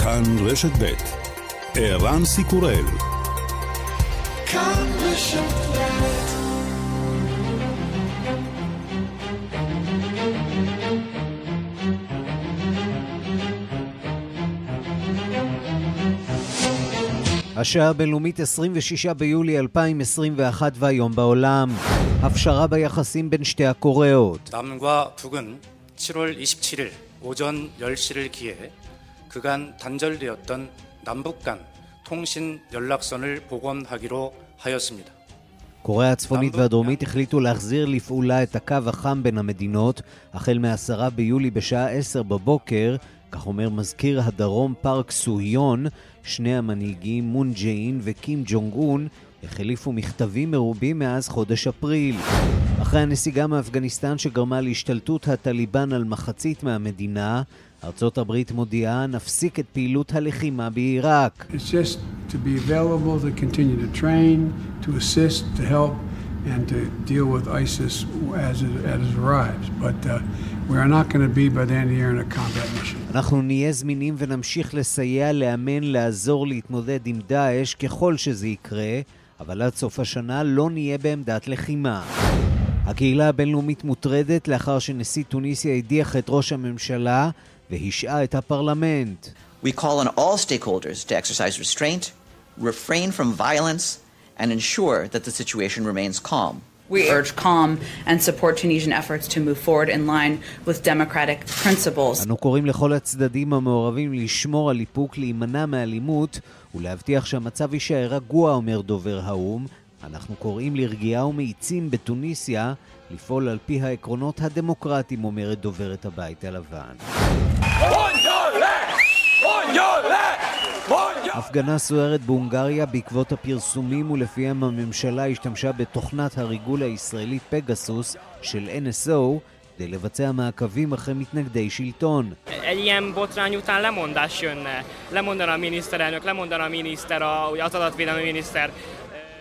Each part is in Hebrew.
כאן רשת ב' ערן סיקורל כאן רשת השעה הבינלאומית 26 ביולי 2021 והיום בעולם. הפשרה ביחסים בין שתי הקוריאות. 남과 북은 7월 27일 오전 10시를 기해 그간 단절되었던 남북 간 통신 연락선을 복원하기로 하였습니다. קוריאה הצפונית והדרומית החליטו להחזיר לפעולה את הקו החם בין המדינות החל מ-10 ביולי בשעה 10 בבוקר, כך אומר מזכיר הדרום פארק סוהיון, שני המנהיגים מון ג'אין וקים ג'ונג און החליפו מכתבים מרובים מאז חודש אפריל. אחרי הנסיגה מאפגניסטן שגרמה להשתלטות הטליבן על מחצית מהמדינה, ארצות הברית מודיעה נפסיק את פעילות הלחימה בעיראק. and to deal with ISIS as it, as it arrives. But uh, we are not going to be by the end of the year in a combat mission. אנחנו נהיה זמינים ונמשיך לסייע, לאמן, לעזור להתמודד עם דאעש ככל שזה יקרה, אבל עד סוף השנה לא נהיה בעמדת לחימה. הקהילה הבינלאומית מוטרדת לאחר שנשיא טוניסיה הדיח את ראש הממשלה והשעה את הפרלמנט. We call on all stakeholders to exercise restraint, refrain from violence, and ensure that the situation remains calm. We urge calm and support Tunisian efforts to move forward in line with democratic principles. אנו קוראים לכל הצדדים המעורבים לשמור על איפוק, להימנע מאלימות ולהבטיח שהמצב יישאר רגוע, אומר דובר האו"ם. אנחנו קוראים לרגיעה ומאיצים בתוניסיה לפעול על פי העקרונות הדמוקרטיים, אומרת דוברת הבית הלבן. הפגנה סוערת בהונגריה בעקבות הפרסומים ולפיהם הממשלה השתמשה בתוכנת הריגול הישראלית פגסוס של NSO כדי לבצע מעקבים אחרי מתנגדי שלטון.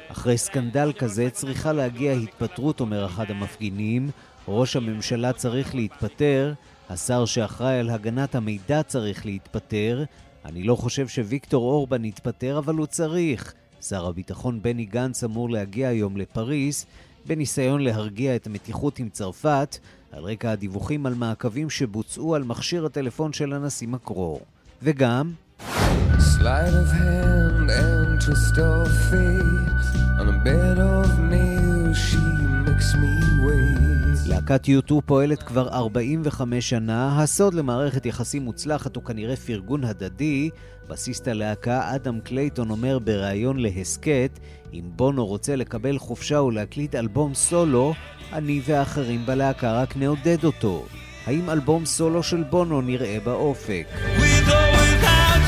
אחרי סקנדל כזה צריכה להגיע התפטרות, אומר אחד המפגינים. ראש הממשלה צריך להתפטר, השר שאחראי על הגנת המידע צריך להתפטר, אני לא חושב שוויקטור אורבן יתפטר, אבל הוא צריך. שר הביטחון בני גנץ אמור להגיע היום לפריס בניסיון להרגיע את המתיחות עם צרפת על רקע הדיווחים על מעקבים שבוצעו על מכשיר הטלפון של הנשיא מקרור. וגם... Hand fate On a bed of nails she makes me להקת U2 פועלת כבר 45 שנה, הסוד למערכת יחסים מוצלחת הוא כנראה פרגון הדדי. בסיסט הלהקה אדם קלייטון אומר בריאיון להסכת, אם בונו רוצה לקבל חופשה ולהקליט אלבום סולו, אני והאחרים בלהקה רק נעודד אותו. האם אלבום סולו של בונו נראה באופק?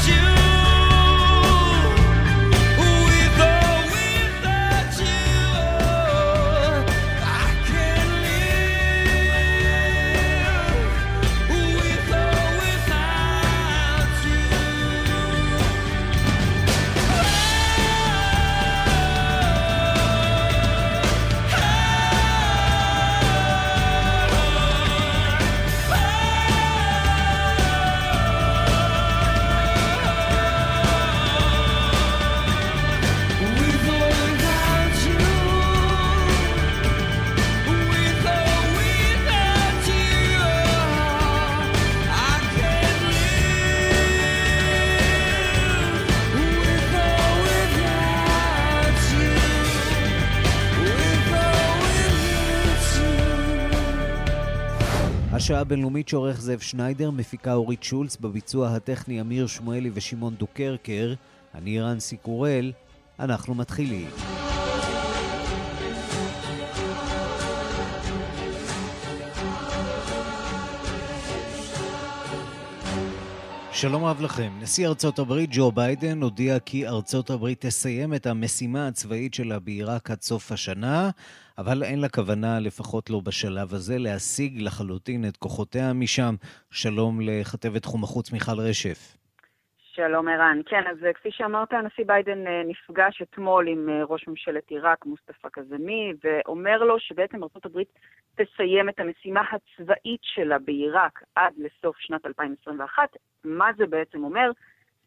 השעה הבינלאומית שעורך זאב שניידר, מפיקה אורית שולץ, בביצוע הטכני אמיר שמואלי ושמעון דוקרקר, אני רנסי קורל, אנחנו מתחילים. שלום רב לכם. נשיא ארצות הברית ג'ו ביידן הודיע כי ארצות הברית תסיים את המשימה הצבאית שלה בעיראק עד סוף השנה, אבל אין לה כוונה, לפחות לא בשלב הזה, להשיג לחלוטין את כוחותיה משם. שלום לכתבת תחום החוץ מיכל רשף. שלום ערן. כן, אז כפי שאמרת, הנשיא ביידן אה, נפגש אתמול עם אה, ראש ממשלת עיראק, מוסטפא קזמי, ואומר לו שבעצם ארה"ב תסיים את המשימה הצבאית שלה בעיראק עד לסוף שנת 2021. מה זה בעצם אומר?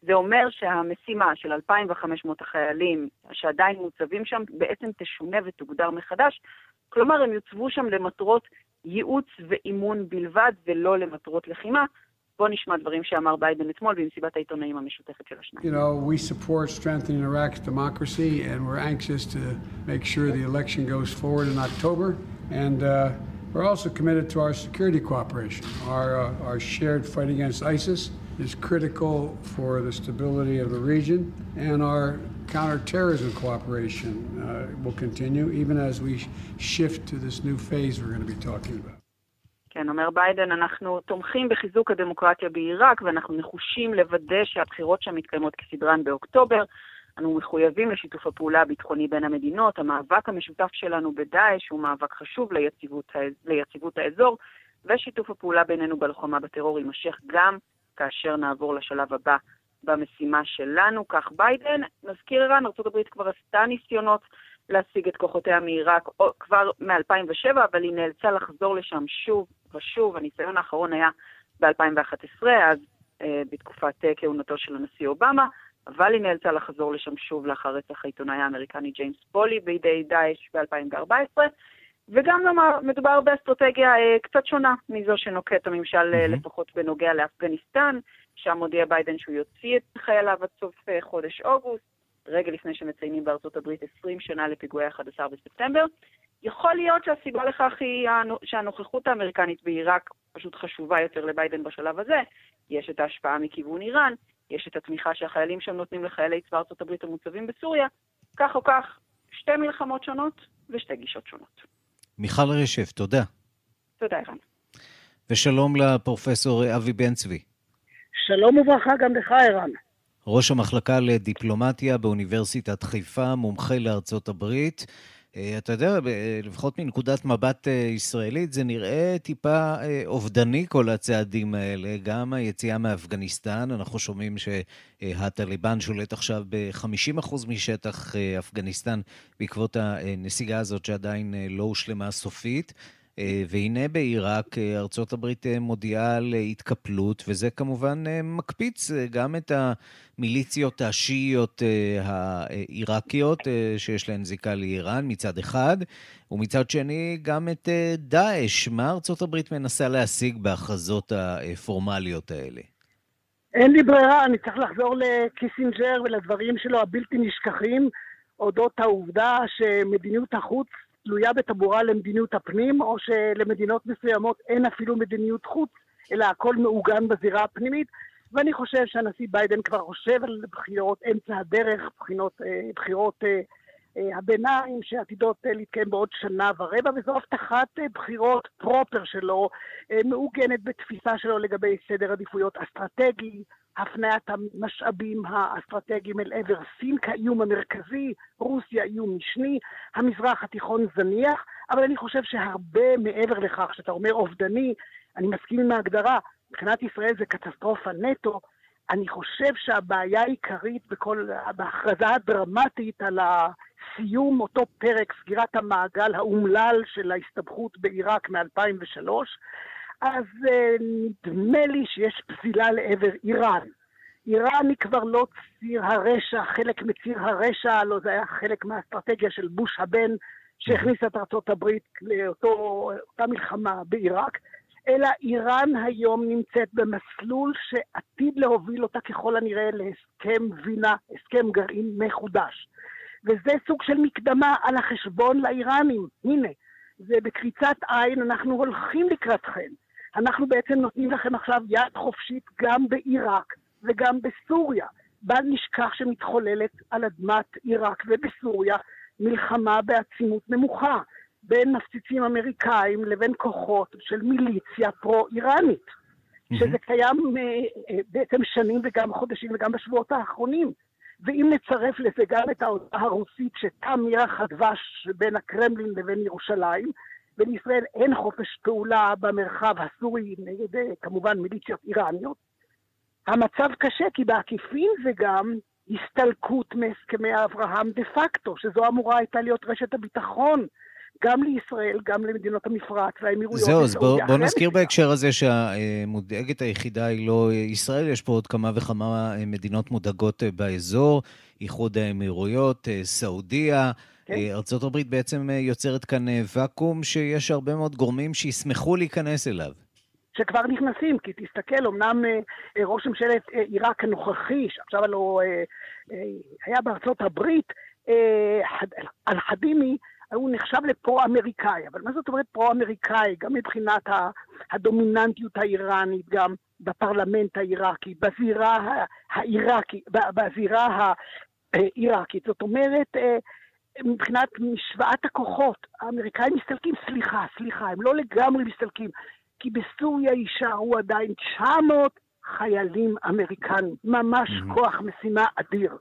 זה אומר שהמשימה של 2,500 החיילים שעדיין מוצבים שם בעצם תשונה ותוגדר מחדש. כלומר, הם יוצבו שם למטרות ייעוץ ואימון בלבד ולא למטרות לחימה. בוא נשמע דברים שאמר ביידן אתמול במסיבת העיתונאים המשותפת של השניים. You know, we support strengthening Iraq's democracy and we're anxious to make sure the election goes forward in October. And uh, we're also committed to our security cooperation. Our, uh, our shared fight against ISIS is critical for the stability of the region, and our counterterrorism cooperation uh, will continue even as we shift to this new phase we're going to be talking about. כן, אומר ביידן, אנחנו תומכים בחיזוק הדמוקרטיה בעיראק ואנחנו נחושים לוודא שהבחירות שם מתקיימות כסדרן באוקטובר. אנו מחויבים לשיתוף הפעולה הביטחוני בין המדינות. המאבק המשותף שלנו בדאעש הוא מאבק חשוב ליציבות, ליציבות האזור, ושיתוף הפעולה בינינו בלוחמה בטרור יימשך גם כאשר נעבור לשלב הבא במשימה שלנו. כך ביידן, נזכיר ערן, ארה"ב כבר עשתה ניסיונות להשיג את כוחותיה מעיראק כבר מ-2007, אבל היא נאלצה לחזור לשם שוב ושוב. הניסיון האחרון היה ב-2011, אז אה, בתקופת אה, כהונתו של הנשיא אובמה, אבל היא נאלצה לחזור לשם שוב לאחר רצח העיתונאי האמריקני ג'יימס פולי בידי דאעש ב-2014. וגם לומר, מדובר באסטרטגיה אה, קצת שונה מזו שנוקט הממשל, mm-hmm. לפחות בנוגע לאפגניסטן, שם הודיע ביידן שהוא יוציא את חייליו עד סוף אה, חודש אוגוסט, רגע לפני שמציינים בארצות הברית 20 שנה לפיגועי 11 בספטמבר. יכול להיות שהסיבה לכך היא שהנוכחות האמריקנית בעיראק פשוט חשובה יותר לביידן בשלב הזה. יש את ההשפעה מכיוון איראן, יש את התמיכה שהחיילים שם נותנים לחיילי צבא ארצות הברית המוצבים בסוריה. כך או כך, שתי מלחמות שונות ושתי גישות שונות. מיכל רשף, תודה. תודה, ערן. ושלום לפרופסור אבי בן צבי. שלום וברכה גם לך, ערן. ראש המחלקה לדיפלומטיה באוניברסיטת חיפה, מומחה לארצות הברית. אה, אתה יודע, לפחות מנקודת מבט אה, ישראלית, זה נראה טיפה אה, אובדני כל הצעדים האלה. גם היציאה מאפגניסטן, אנחנו שומעים שהטליבן שולט עכשיו ב-50% משטח אפגניסטן בעקבות הנסיגה הזאת שעדיין לא הושלמה סופית. אה, והנה בעיראק אה, ארצות הברית אה, מודיעה על התקפלות, וזה כמובן מקפיץ גם את המיליציות השיעיות העיראקיות, שיש להן זיקה לאיראן מצד אחד, ומצד שני גם את דאעש. מה ארצות הברית מנסה להשיג בהכרזות הפורמליות האלה? אין לי ברירה, אני צריך לחזור לקיסינג'ר ולדברים שלו הבלתי נשכחים, אודות העובדה שמדיניות החוץ תלויה בטבורה למדיניות הפנים, או שלמדינות מסוימות אין אפילו מדיניות חוץ, אלא הכל מעוגן בזירה הפנימית. ואני חושב שהנשיא ביידן כבר חושב על בחירות אמצע הדרך, בחינות, אה, בחירות אה, אה, הביניים שעתידות להתקיים בעוד שנה ורבע, וזו הבטחת בחירות פרופר שלו, מעוגנת בתפיסה שלו לגבי סדר עדיפויות אסטרטגי, הפניית המשאבים האסטרטגיים אל עבר סין כאיום המרכזי, רוסיה איום משני, המזרח התיכון זניח, אבל אני חושב שהרבה מעבר לכך, שאתה אומר אובדני, אני מסכים עם ההגדרה, מבחינת ישראל זה קטסטרופה נטו, אני חושב שהבעיה העיקרית בכל, בהכרזה הדרמטית על הסיום אותו פרק, סגירת המעגל האומלל של ההסתבכות בעיראק מ-2003, אז uh, נדמה לי שיש פזילה לעבר איראן. איראן היא כבר לא ציר הרשע, חלק מציר הרשע, לא זה היה חלק מהאסטרטגיה של בוש הבן, שהכניס את ארצות הברית לאותה מלחמה בעיראק, אלא איראן היום נמצאת במסלול שעתיד להוביל אותה ככל הנראה להסכם וינה, הסכם גרעין מחודש. וזה סוג של מקדמה על החשבון לאיראנים. הנה, זה בקריצת עין, אנחנו הולכים לקראתכם. אנחנו בעצם נותנים לכם עכשיו יד חופשית גם בעיראק וגם בסוריה. בל נשכח שמתחוללת על אדמת עיראק ובסוריה מלחמה בעצימות נמוכה בין מפציצים אמריקאים לבין כוחות של מיליציה פרו-איראנית, mm-hmm. שזה קיים uh, בעצם שנים וגם חודשים וגם בשבועות האחרונים. ואם נצרף לזה גם את ההודעה הרוסית שתם ירח הדבש בין הקרמלין לבין ירושלים, ולישראל אין חופש פעולה במרחב הסורי נגד אה, כמובן מיליציות איראניות. המצב קשה כי בעקיפין זה גם הסתלקות מהסכמי אברהם דה פקטו, שזו אמורה הייתה להיות רשת הביטחון גם לישראל, גם למדינות המפרץ והאמירויות. זהו, אז בואו בוא נזכיר בהקשר הזה שהמודאגת היחידה היא לא ישראל, יש פה עוד כמה וכמה מדינות מודאגות באזור, איחוד האמירויות, סעודיה. כן. ארה"ב בעצם יוצרת כאן ואקום שיש הרבה מאוד גורמים שישמחו להיכנס אליו. שכבר נכנסים, כי תסתכל, אמנם ראש ממשלת עיראק הנוכחי, שעכשיו הלוא היה בארצות הברית, אל-חדימי, הוא נחשב לפרו-אמריקאי, אבל מה זאת אומרת פרו-אמריקאי? גם מבחינת הדומיננטיות האיראנית, גם בפרלמנט העיראקי, בזירה העיראקית, בזירה העיראקית. זאת אומרת, אה, מבחינת משוואת הכוחות, האמריקאים מסתלקים, סליחה, סליחה, הם לא לגמרי מסתלקים, כי בסוריה יישארו עדיין 900 חיילים אמריקנים, ממש mm-hmm. כוח משימה אדיר.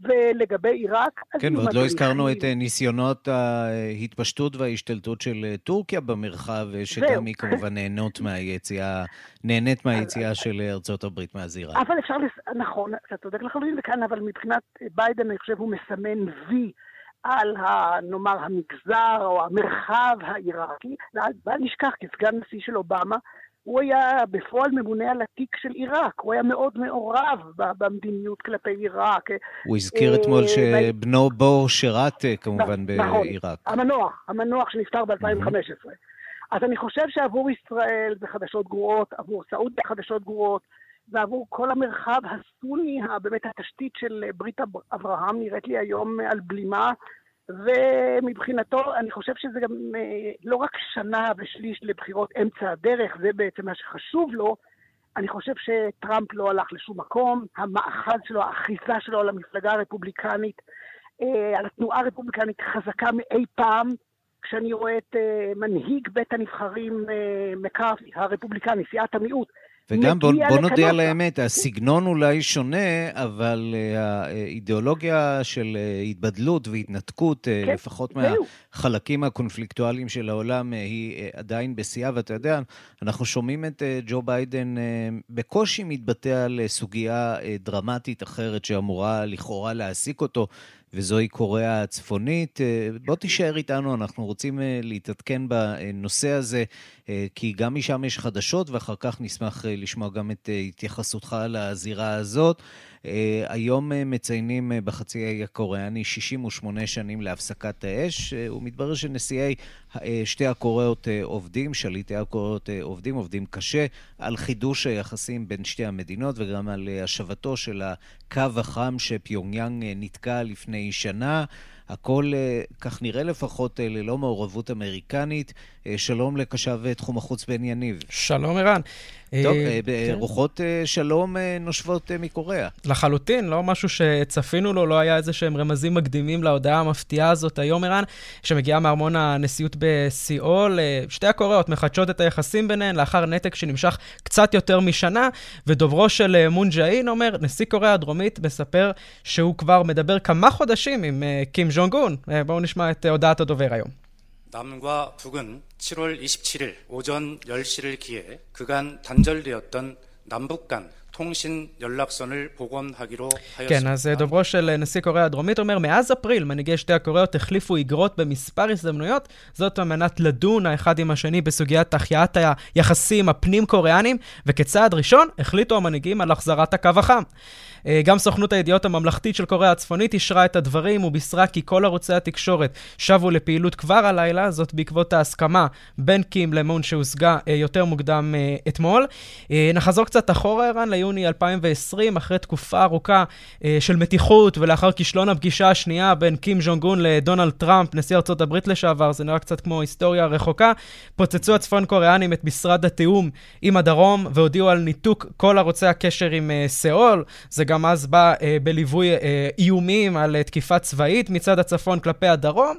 ולגבי עיראק... כן, ועוד לא הזכרנו את אה, ניסיונות ההתפשטות וההשתלטות של אה, טורקיה במרחב, אה, שגם היא כמובן נהנות מהיציאה, נהנית מהיציאה של ארצות הברית מהזירה. אבל אפשר. נכון, אתה צודק לחלוטין וכאן, אבל מבחינת ביידן, אני חושב, הוא מסמן וי. על, ה, נאמר, המגזר או המרחב העיראקי, בל נשכח, כסגן נשיא של אובמה, הוא היה בפועל ממונה על התיק של עיראק, הוא היה מאוד מעורב במדיניות כלפי עיראק. הוא הזכיר אתמול אה, שבנו בור שירת אה, כמובן נכון, בעיראק. המנוח, המנוח שנפטר ב-2015. אז אני חושב שעבור ישראל זה חדשות גרועות, עבור סעודיה חדשות גרועות, ועבור כל המרחב הסוני, באמת התשתית של ברית אברהם נראית לי היום על בלימה. ומבחינתו, אני חושב שזה גם אה, לא רק שנה ושליש לבחירות אמצע הדרך, זה בעצם מה שחשוב לו. אני חושב שטראמפ לא הלך לשום מקום, המאחז שלו, האחיזה שלו על המפלגה הרפובליקנית, אה, על התנועה הרפובליקנית חזקה מאי פעם. כשאני רואה את אה, מנהיג בית הנבחרים מקארתי, הרפובליקני, סיעת המיעוט, וגם בוא, בוא נודה על האמת, הסגנון אולי שונה, אבל uh, האידיאולוגיה של uh, התבדלות והתנתקות, uh, כן, לפחות זהו. מהחלקים הקונפליקטואליים של העולם, היא עדיין בשיאה, ואתה יודע, אנחנו שומעים את ג'ו ביידן בקושי מתבטא על סוגיה דרמטית אחרת שאמורה לכאורה להעסיק אותו, וזוהי קוריאה הצפונית. אה, בוא תישאר איתנו, אנחנו רוצים אה, להתעדכן בנושא הזה, אה, כי גם משם יש חדשות, ואחר כך נשמח לשמוע גם את התייחסותך לזירה הזאת. היום מציינים בחצי האי הקוריאני 68 שנים להפסקת האש, ומתברר שנשיאי שתי הקוריאות עובדים, שליטי הקוריאות עובדים, עובדים קשה, על חידוש היחסים בין שתי המדינות וגם על השבתו של הקו החם שפיונגיאנג נתקע לפני שנה. הכל, אה, כך נראה לפחות, אה, ללא מעורבות אמריקנית. אה, שלום לקשב תחום החוץ בן יניב. שלום, ערן. טוב, כן. רוחות שלום נושבות מקוריאה. לחלוטין, לא משהו שצפינו לו, לא היה איזה שהם רמזים מקדימים להודעה המפתיעה הזאת היום, ערן, שמגיעה מארמון הנשיאות בסיאול. שתי הקוריאות מחדשות את היחסים ביניהן לאחר נתק שנמשך קצת יותר משנה, ודוברו של מון ג'אין אומר, נשיא קוריאה הדרומית מספר שהוא כבר מדבר כמה חודשים עם קים ז'ונגון. בואו נשמע את הודעת הדובר היום. 남과 북은 7월 27일 오전 10시를 기해 그간 단절되었던 남북 간 통신 연락선을 복원하기로 하였습니다. כן, אז דוברו של נשיא קוריאה הדרומית אומר, מאז אפריל מנהיגי שתי הקוריאות החליפו איגרות במספר הזדמנויות, זאת על מנת לדון האחד עם השני בסוגיית החייאת היחסים הפנים-קוריאנים, וכצעד ראשון החליטו המנהיגים על החזרת הקו החם. אה, גם סוכנות הידיעות הממלכתית של קוריאה הצפונית אישרה את הדברים ובישרה כי כל ערוצי התקשורת שבו לפעילות כבר הלילה, זאת בעקבות ההסכמה בין קים למון שהושגה אה, יותר מוקדם אה, אתמול. נחזור קצת אחורה, ערן, ליוני 2020, אחרי תקופה ארוכה של מתיחות ולאחר כישלון הפגישה השנייה בין קים ז'ונג און לדונלד טראמפ, נשיא ארצות הברית לשעבר, זה נראה קצת כמו היסטוריה רחוקה, פוצצו הצפון קוריאנים את משרד התיאום עם הדרום והודיעו על ניתוק כל ערוצי הקשר עם סאול. זה גם גם אז בא אה, בליווי אה, איומים על אה, תקיפה צבאית מצד הצפון כלפי הדרום.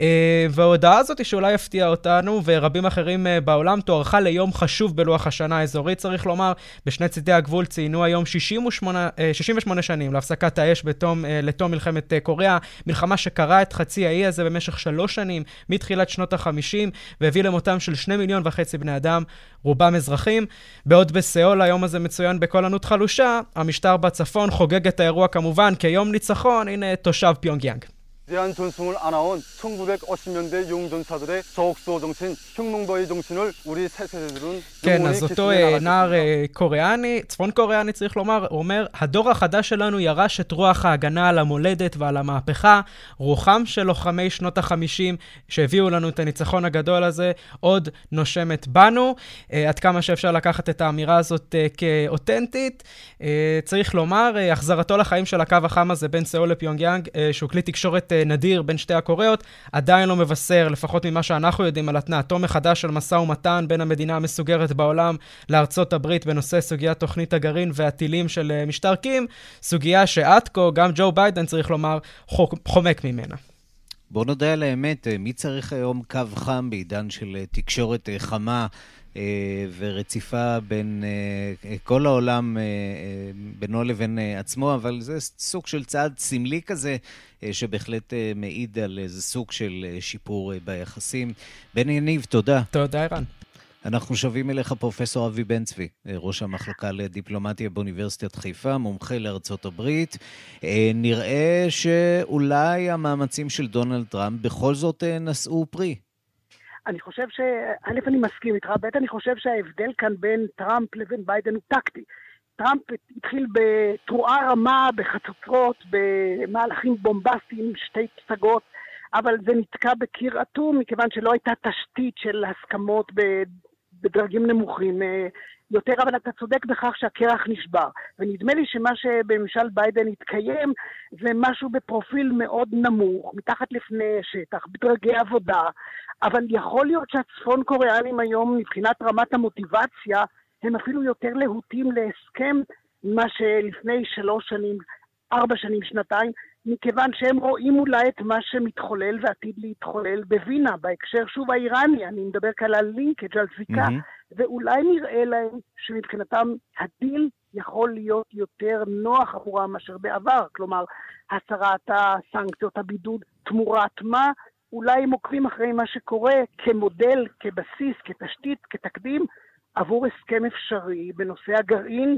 אה, וההודעה הזאת שאולי הפתיעה אותנו ורבים אחרים אה, בעולם תוארכה ליום חשוב בלוח השנה האזורי, צריך לומר. בשני צידי הגבול ציינו היום 68, 68 אה, שנים להפסקת האש בתום, לתום מלחמת קוריאה, מלחמה שקרעה את חצי האי הזה במשך שלוש שנים, מתחילת שנות ה-50, והביא למותם של שני מיליון וחצי בני אדם, רובם אזרחים. בעוד בסיאול היום הזה מצוין בקול ענות חלושה, המשטר בצפון חוגג את האירוע כמובן כיום ניצחון, הנה תושב פיונג יאנג. 대한 전승을 안아온 1950년대 용전사들의 저옥소 정신, 혁명가의 정신을 우리 새 세대들은 כן, אז אותו נער קוריאני, צפון קוריאני צריך לומר, אומר, הדור החדש שלנו ירש את רוח ההגנה על המולדת ועל המהפכה, רוחם של לוחמי שנות ה-50 שהביאו לנו את הניצחון הגדול הזה, עוד נושמת בנו. עד כמה שאפשר לקחת את האמירה הזאת כאותנטית. צריך לומר, החזרתו לחיים של הקו החם הזה בין סאול לפיונג יאנג, שהוא כלי תקשורת נדיר בין שתי הקוריאות, עדיין לא מבשר, לפחות ממה שאנחנו יודעים, על התנעתו מחדש של משא ומתן בין המדינה המסוגרת בעולם לארצות הברית בנושא סוגיית תוכנית הגרעין והטילים של משטר קים, סוגיה שעד כה גם ג'ו ביידן, צריך לומר, חומק ממנה. בוא נודה על האמת, מי צריך היום קו חם בעידן של תקשורת חמה ורציפה בין כל העולם, בינו לבין עצמו, אבל זה סוג של צעד סמלי כזה, שבהחלט מעיד על איזה סוג של שיפור ביחסים. בן יניב, תודה. תודה, ערן. אנחנו שבים אליך, פרופסור אבי בן צבי, ראש המחלקה לדיפלומטיה באוניברסיטת חיפה, מומחה לארצות הברית. נראה שאולי המאמצים של דונלד טראמפ בכל זאת נשאו פרי. אני חושב ש... א', אני מסכים איתך, ב', אני חושב שההבדל כאן בין טראמפ לבין ביידן הוא טקטי. טראמפ התחיל בתרועה רמה, בחצוצרות, במהלכים בומבסטיים, שתי פסגות, אבל זה נתקע בקיר אטום, מכיוון שלא הייתה תשתית של הסכמות בדרגים נמוכים יותר, אבל אתה צודק בכך שהקרח נשבר. ונדמה לי שמה שבממשל ביידן התקיים זה משהו בפרופיל מאוד נמוך, מתחת לפני שטח, בדרגי עבודה, אבל יכול להיות שהצפון קוריאנים היום, מבחינת רמת המוטיבציה, הם אפילו יותר להוטים להסכם ממה שלפני שלוש שנים, ארבע שנים, שנתיים, מכיוון שהם רואים אולי את מה שמתחולל ועתיד להתחולל בווינה, בהקשר שוב האיראני, אני מדבר כאן על לינקג', על זיקה, mm-hmm. ואולי נראה להם שמבחינתם הדיל יכול להיות יותר נוח עבורם מאשר בעבר, כלומר, הסרת הסנקציות, הבידוד, תמורת מה? אולי הם עוקבים אחרי מה שקורה כמודל, כבסיס, כתשתית, כתקדים, עבור הסכם אפשרי בנושא הגרעין,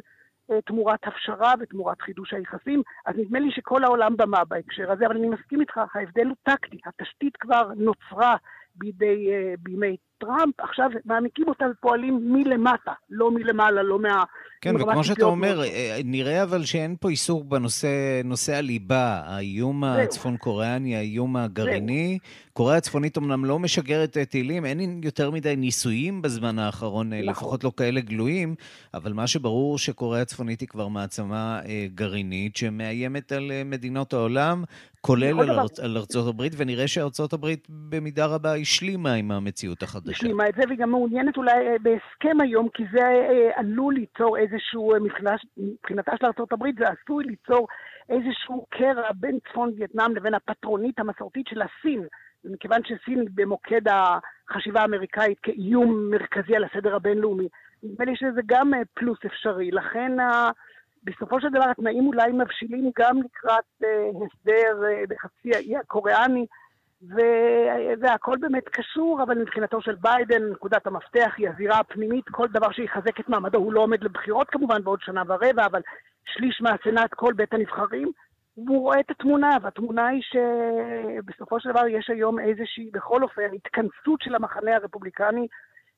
תמורת הפשרה ותמורת חידוש היחסים, אז נדמה לי שכל העולם במה בהקשר הזה, אבל אני מסכים איתך, ההבדל הוא טקטי, התשתית כבר נוצרה בידי, בימי טראמפ, עכשיו מעמיקים אותה ופועלים מלמטה, לא מלמעלה, לא מה... כן, וכמו שאתה אומר, נראה אבל שאין פה עיסוק בנושא נושא הליבה, האיום הצפון קוריאני, האיום הגרעיני. קוריאה הצפונית אמנם לא משגרת טילים, אין יותר מדי ניסויים בזמן האחרון, לפחות לא כאלה גלויים, אבל מה שברור שקוריאה הצפונית היא כבר מעצמה גרעינית שמאיימת על מדינות העולם, כולל על, ארצ... על ארצות הברית, ונראה שארצות הברית במידה רבה השלימה עם המציאות החדשה. השלימה את זה, והיא גם מעוניינת אולי בהסכם היום, כי זה עלול ליצור איזשהו, מבחינתה של הברית, זה עשוי ליצור איזשהו קרע בין צפון וייטנאם לבין הפטרונית המסורתית של הסין. מכיוון שסין היא במוקד החשיבה האמריקאית כאיום מרכזי על הסדר הבינלאומי, נדמה לי שזה גם פלוס אפשרי. לכן בסופו של דבר התנאים אולי מבשילים גם לקראת הסדר בחצי האי הקוריאני, והכל באמת קשור, אבל מבחינתו של ביידן, נקודת המפתח היא הזירה הפנימית, כל דבר שיחזק את מעמדו, הוא לא עומד לבחירות כמובן בעוד שנה ורבע, אבל שליש מהסנאט, כל בית הנבחרים, והוא רואה את התמונה, והתמונה היא שבסופו של דבר יש היום איזושהי, בכל אופן, התכנסות של המחנה הרפובליקני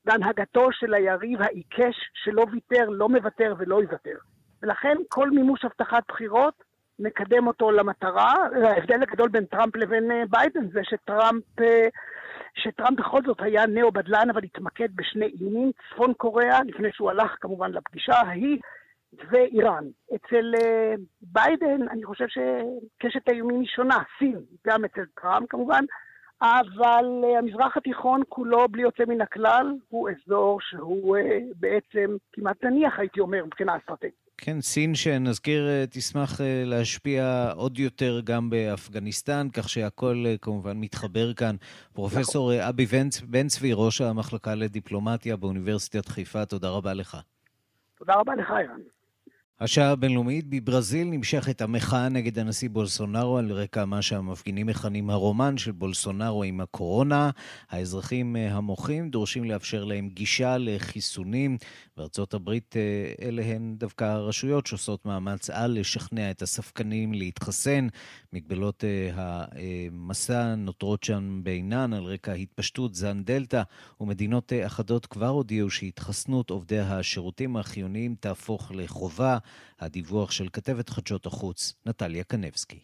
בהנהגתו של היריב העיקש שלא ויתר, לא מוותר ולא יוותר. ולכן כל מימוש הבטחת בחירות מקדם אותו למטרה. ההבדל הגדול בין טראמפ לבין ביידן זה שטראמפ, שטראמפ בכל זאת היה נאו-בדלן, אבל התמקד בשני איומים, צפון קוריאה, לפני שהוא הלך כמובן לפגישה ההיא, ואיראן. אצל ביידן, אני חושב שקשת האיומים היא שונה, סין, גם אצל טראמפ כמובן, אבל המזרח התיכון כולו, בלי יוצא מן הכלל, הוא אזור שהוא בעצם כמעט זניח, הייתי אומר, מבחינה אסטרטגית. כן, סין, שנזכיר, תשמח להשפיע עוד יותר גם באפגניסטן, כך שהכל כמובן מתחבר כאן. פרופסור אבי בן צבי, ראש המחלקה לדיפלומטיה באוניברסיטת חיפה, תודה רבה לך. תודה רבה לך, אירן. השעה הבינלאומית בברזיל נמשכת המחאה נגד הנשיא בולסונארו על רקע מה שהמפגינים מכנים הרומן של בולסונארו עם הקורונה. האזרחים אה, המוחים דורשים לאפשר להם גישה לחיסונים. בארצות הברית אה, אלה הן דווקא הרשויות שעושות מאמץ על לשכנע את הספקנים להתחסן. מגבלות אה, המסע נותרות שם בעינן על רקע התפשטות זן דלתא, ומדינות אחדות כבר הודיעו שהתחסנות עובדי השירותים החיוניים תהפוך לחובה. הדיווח של כתבת חדשות החוץ, נטליה קנבסקי.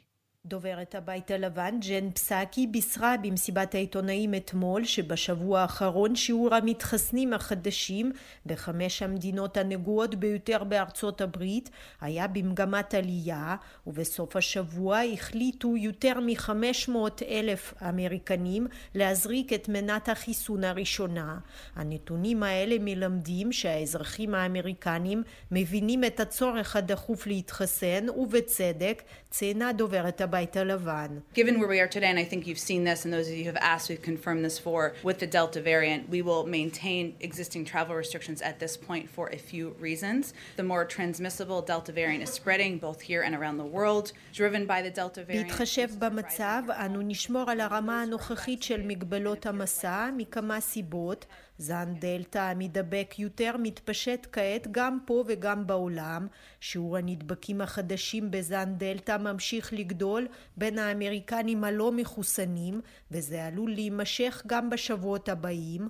דוברת הבית הלבן, ג'ן פסקי, בישרה במסיבת העיתונאים אתמול שבשבוע האחרון שיעור המתחסנים החדשים בחמש המדינות הנגועות ביותר בארצות הברית היה במגמת עלייה, ובסוף השבוע החליטו יותר מ-500 אלף אמריקנים להזריק את מנת החיסון הראשונה. הנתונים האלה מלמדים שהאזרחים האמריקנים מבינים את הצורך הדחוף להתחסן, ובצדק, ציינה דוברת הבית הבית הלבן. Given where we are today, and I think you've seen this, and those of you who have asked, we've confirmed this for, with the Delta variant, we will maintain existing travel restrictions at this point for a few reasons. The more transmissible Delta variant is spreading, both here and around the world, driven by the Delta variant. בהתחשב במצב, אנו נשמור על הרמה הנוכחית של מגבלות המסע מכמה סיבות. זן דלתא המדבק יותר מתפשט כעת גם פה וגם בעולם. שיעור הנדבקים החדשים בזן דלתא ממשיך לגדול בין האמריקנים הלא מחוסנים, וזה עלול להימשך גם בשבועות הבאים.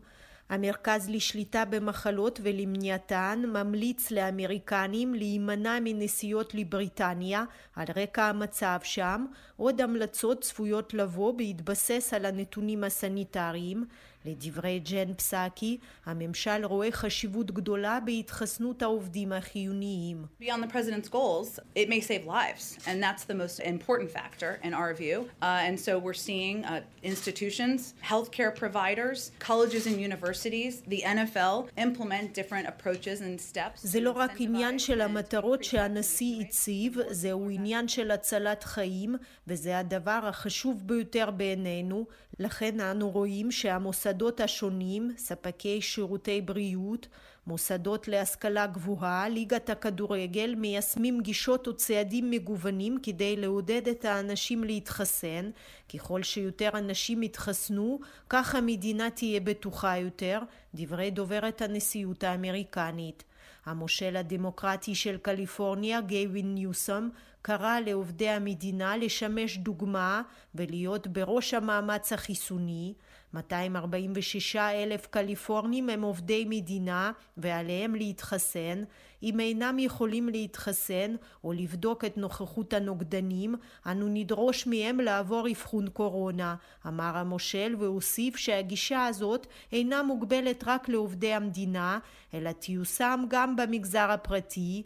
המרכז לשליטה במחלות ולמניעתן ממליץ לאמריקנים להימנע מנסיעות לבריטניה על רקע המצב שם. עוד המלצות צפויות לבוא בהתבסס על הנתונים הסניטריים. לדברי ג'ן פסקי, הממשל רואה חשיבות גדולה בהתחסנות העובדים החיוניים. Beyond the president's goals, it may save lives, and that's the most important factor in our view. Uh, and so we're seeing uh, institutions, healthcare providers, colleges and universities, the NFL implement different approaches and steps. זה לא רק עניין של המטרות שהנשיא הציב, זהו עניין של הצלת חיים, וזה הדבר החשוב ביותר בעינינו. לכן אנו רואים שהמוסד המוסדות השונים, ספקי שירותי בריאות, מוסדות להשכלה גבוהה, ליגת הכדורגל, מיישמים גישות וצעדים מגוונים כדי לעודד את האנשים להתחסן. ככל שיותר אנשים יתחסנו, כך המדינה תהיה בטוחה יותר, דברי דוברת הנשיאות האמריקנית. המושל הדמוקרטי של קליפורניה, גייווין ניוסום, קרא לעובדי המדינה לשמש דוגמה ולהיות בראש המאמץ החיסוני. 246 אלף קליפורנים הם עובדי מדינה ועליהם להתחסן. אם אינם יכולים להתחסן או לבדוק את נוכחות הנוגדנים, אנו נדרוש מהם לעבור אבחון קורונה, אמר המושל והוסיף שהגישה הזאת אינה מוגבלת רק לעובדי המדינה, אלא תיושם גם במגזר הפרטי.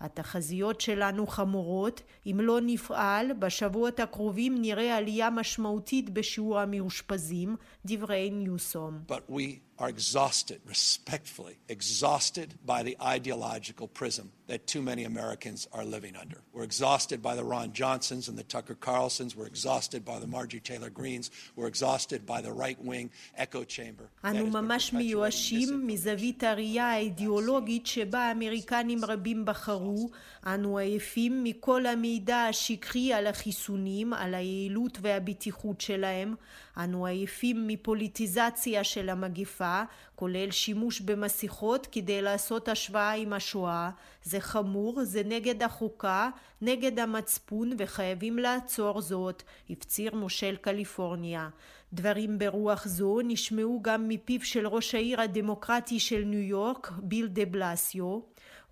התחזיות שלנו חמורות, אם לא נפעל, בשבועות הקרובים נראה עלייה משמעותית בשיעור המאושפזים, דברי ניוסום. But we are exhausted, respectfully, exhausted by the ideological prism that too many Americans are living under. We're exhausted by the Ron Johnsons and the Tucker Carlsons. We're exhausted by the Margie Taylor Greens. We're exhausted by the right wing echo chamber. אנו ממש מיואשים מזווית הראייה האידיאולוגית שבה האמריקנים רבים בחרו. אנו עייפים מכל המידע השקרי על החיסונים, על היעילות והבטיחות שלהם. אנו עייפים מפוליטיזציה של המגפה, כולל שימוש במסכות כדי לעשות השוואה עם השואה. זה חמור, זה נגד החוקה, נגד המצפון, וחייבים לעצור זאת, הפציר מושל קליפורניה. דברים ברוח זו נשמעו גם מפיו של ראש העיר הדמוקרטי של ניו יורק, ביל דה בלסיו.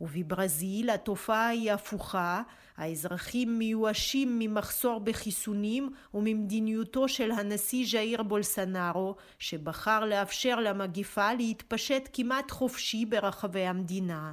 ובברזיל התופעה היא הפוכה, האזרחים מיואשים ממחסור בחיסונים וממדיניותו של הנשיא ז'איר בולסנארו, שבחר לאפשר למגיפה להתפשט כמעט חופשי ברחבי המדינה.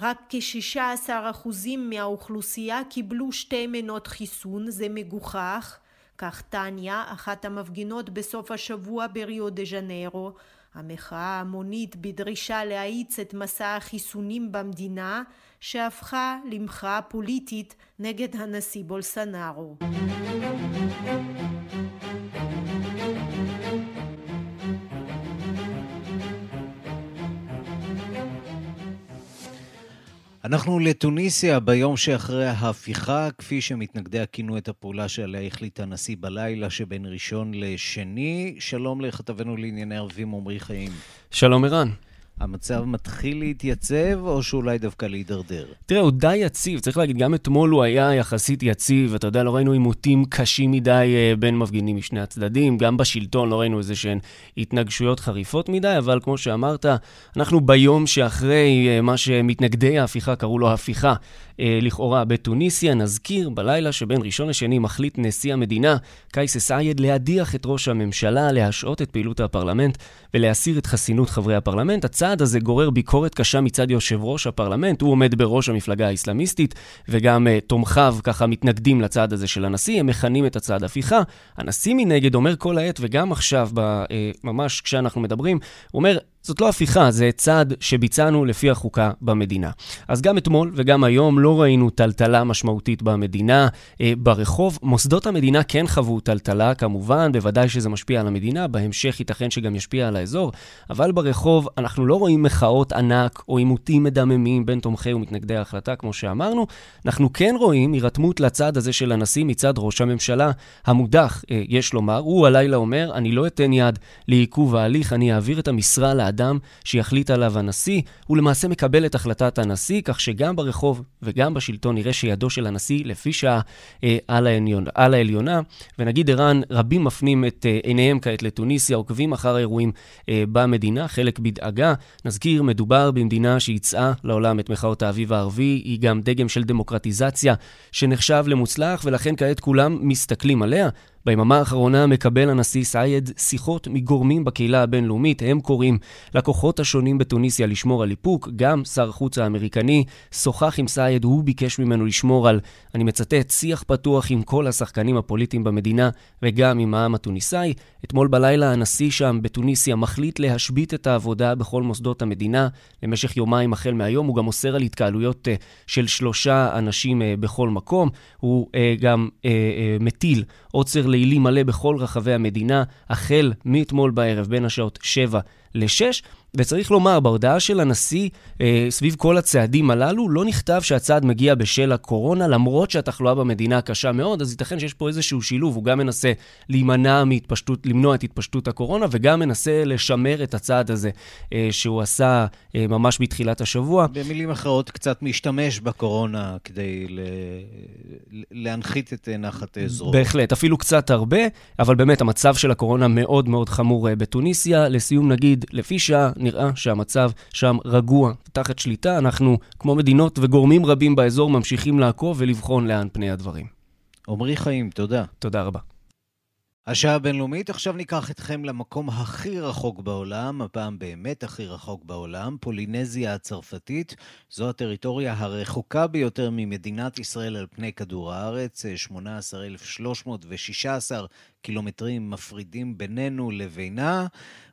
רק כ-16% מהאוכלוסייה קיבלו שתי מנות חיסון, זה מגוחך. כך טניה, אחת המפגינות בסוף השבוע בריו דה ז'נרו, המחאה ההמונית בדרישה להאיץ את מסע החיסונים במדינה, שהפכה למחאה פוליטית נגד הנשיא בולסנארו. אנחנו לתוניסיה ביום שאחרי ההפיכה, כפי שמתנגדיה כינו את הפעולה שעליה החליט הנשיא בלילה שבין ראשון לשני. שלום לכתבנו לענייני ערבים עמרי חיים. שלום ערן. המצב מתחיל להתייצב, או שאולי דווקא להידרדר? תראה, הוא די יציב. צריך להגיד, גם אתמול הוא היה יחסית יציב. אתה יודע, לא ראינו עימותים קשים מדי אה, בין מפגינים משני הצדדים. גם בשלטון לא ראינו איזה שהן התנגשויות חריפות מדי, אבל כמו שאמרת, אנחנו ביום שאחרי אה, מה שמתנגדי ההפיכה קראו לו הפיכה, אה, לכאורה בתוניסיה. נזכיר, בלילה שבין ראשון לשני מחליט נשיא המדינה, קייס סייד, להדיח את ראש הממשלה, להשעות את פעילות הפרלמנט ולהסיר את חסינות חברי הפרלמנט. הצעד הזה גורר ביקורת קשה מצד יושב ראש הפרלמנט, הוא עומד בראש המפלגה האסלאמיסטית, וגם uh, תומכיו ככה מתנגדים לצעד הזה של הנשיא, הם מכנים את הצעד הפיכה. הנשיא מנגד אומר כל העת, וגם עכשיו, ב, uh, ממש כשאנחנו מדברים, הוא אומר, זאת לא הפיכה, זה צעד שביצענו לפי החוקה במדינה. אז גם אתמול וגם היום לא ראינו טלטלה משמעותית במדינה. אה, ברחוב, מוסדות המדינה כן חוו טלטלה, כמובן, בוודאי שזה משפיע על המדינה, בהמשך ייתכן שגם ישפיע על האזור, אבל ברחוב אנחנו לא רואים מחאות ענק או עימותים מדממים בין תומכי ומתנגדי ההחלטה, כמו שאמרנו. אנחנו כן רואים הירתמות לצעד הזה של הנשיא מצד ראש הממשלה המודח, אה, יש לומר. הוא הלילה אומר, אני לא אתן יד לעיכוב ההליך, אני אעביר את המשרה האדם שיחליט עליו הנשיא, הוא למעשה מקבל את החלטת הנשיא, כך שגם ברחוב וגם בשלטון נראה שידו של הנשיא לפי שעה אה, על, על העליונה. ונגיד ערן, רבים מפנים את אה, עיניהם כעת לתוניסיה, עוקבים אחר האירועים אה, במדינה, חלק בדאגה. נזכיר, מדובר במדינה שייצאה לעולם את מחאות האביב הערבי, היא גם דגם של דמוקרטיזציה שנחשב למוצלח, ולכן כעת כולם מסתכלים עליה. ביממה האחרונה מקבל הנשיא סייד שיחות מגורמים בקהילה הבינלאומית. הם קוראים לכוחות השונים בתוניסיה לשמור על איפוק. גם שר החוץ האמריקני שוחח עם סייד, הוא ביקש ממנו לשמור על, אני מצטט, שיח פתוח עם כל השחקנים הפוליטיים במדינה וגם עם העם התוניסאי. אתמול בלילה הנשיא שם בתוניסיה מחליט להשבית את העבודה בכל מוסדות המדינה למשך יומיים החל מהיום. הוא גם אוסר על התקהלויות uh, של שלושה אנשים uh, בכל מקום. הוא uh, גם מטיל עוצר לילי מלא בכל רחבי המדינה, החל מאתמול בערב בין השעות 7 ל-6. וצריך לומר, בהודעה של הנשיא אה, סביב כל הצעדים הללו, לא נכתב שהצעד מגיע בשל הקורונה, למרות שהתחלואה במדינה קשה מאוד, אז ייתכן שיש פה איזשהו שילוב, הוא גם מנסה להימנע מהתפשטות, למנוע את התפשטות הקורונה, וגם מנסה לשמר את הצעד הזה אה, שהוא עשה אה, ממש בתחילת השבוע. במילים אחרות, קצת משתמש בקורונה כדי ל... להנחית את נחת זרוע. בהחלט, אפילו קצת הרבה, אבל באמת המצב של הקורונה מאוד מאוד חמור אה, בתוניסיה. לסיום נגיד, לפי שעה, נראה שהמצב שם רגוע, תחת שליטה. אנחנו, כמו מדינות וגורמים רבים באזור, ממשיכים לעקוב ולבחון לאן פני הדברים. עמרי חיים, תודה. תודה רבה. השעה הבינלאומית, עכשיו ניקח אתכם למקום הכי רחוק בעולם, הפעם באמת הכי רחוק בעולם, פולינזיה הצרפתית. זו הטריטוריה הרחוקה ביותר ממדינת ישראל על פני כדור הארץ, 18,316 קילומטרים מפרידים בינינו לבינה.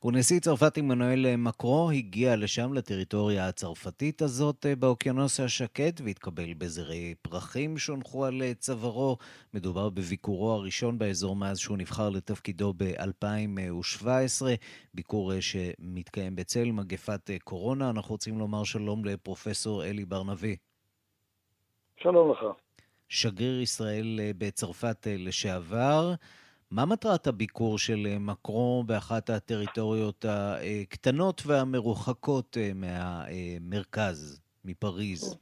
ונשיא צרפת עמנואל מקרו הגיע לשם, לטריטוריה הצרפתית הזאת אה, באוקיינוס השקט, והתקבל בזרי פרחים שהונחו על אה, צווארו. מדובר בביקורו הראשון באזור מאז שהוא נבחר לתפקידו ב-2017, ביקור אה, שמתקיים בצל מגפת קורונה. אנחנו רוצים לומר שלום לפרופסור אלי בר-נביא. שלום לך. שגריר ישראל בצרפת לשעבר. מה מטרת הביקור של אה, מקרו באחת הטריטוריות הקטנות והמרוחקות אה, מהמרכז, מפריז?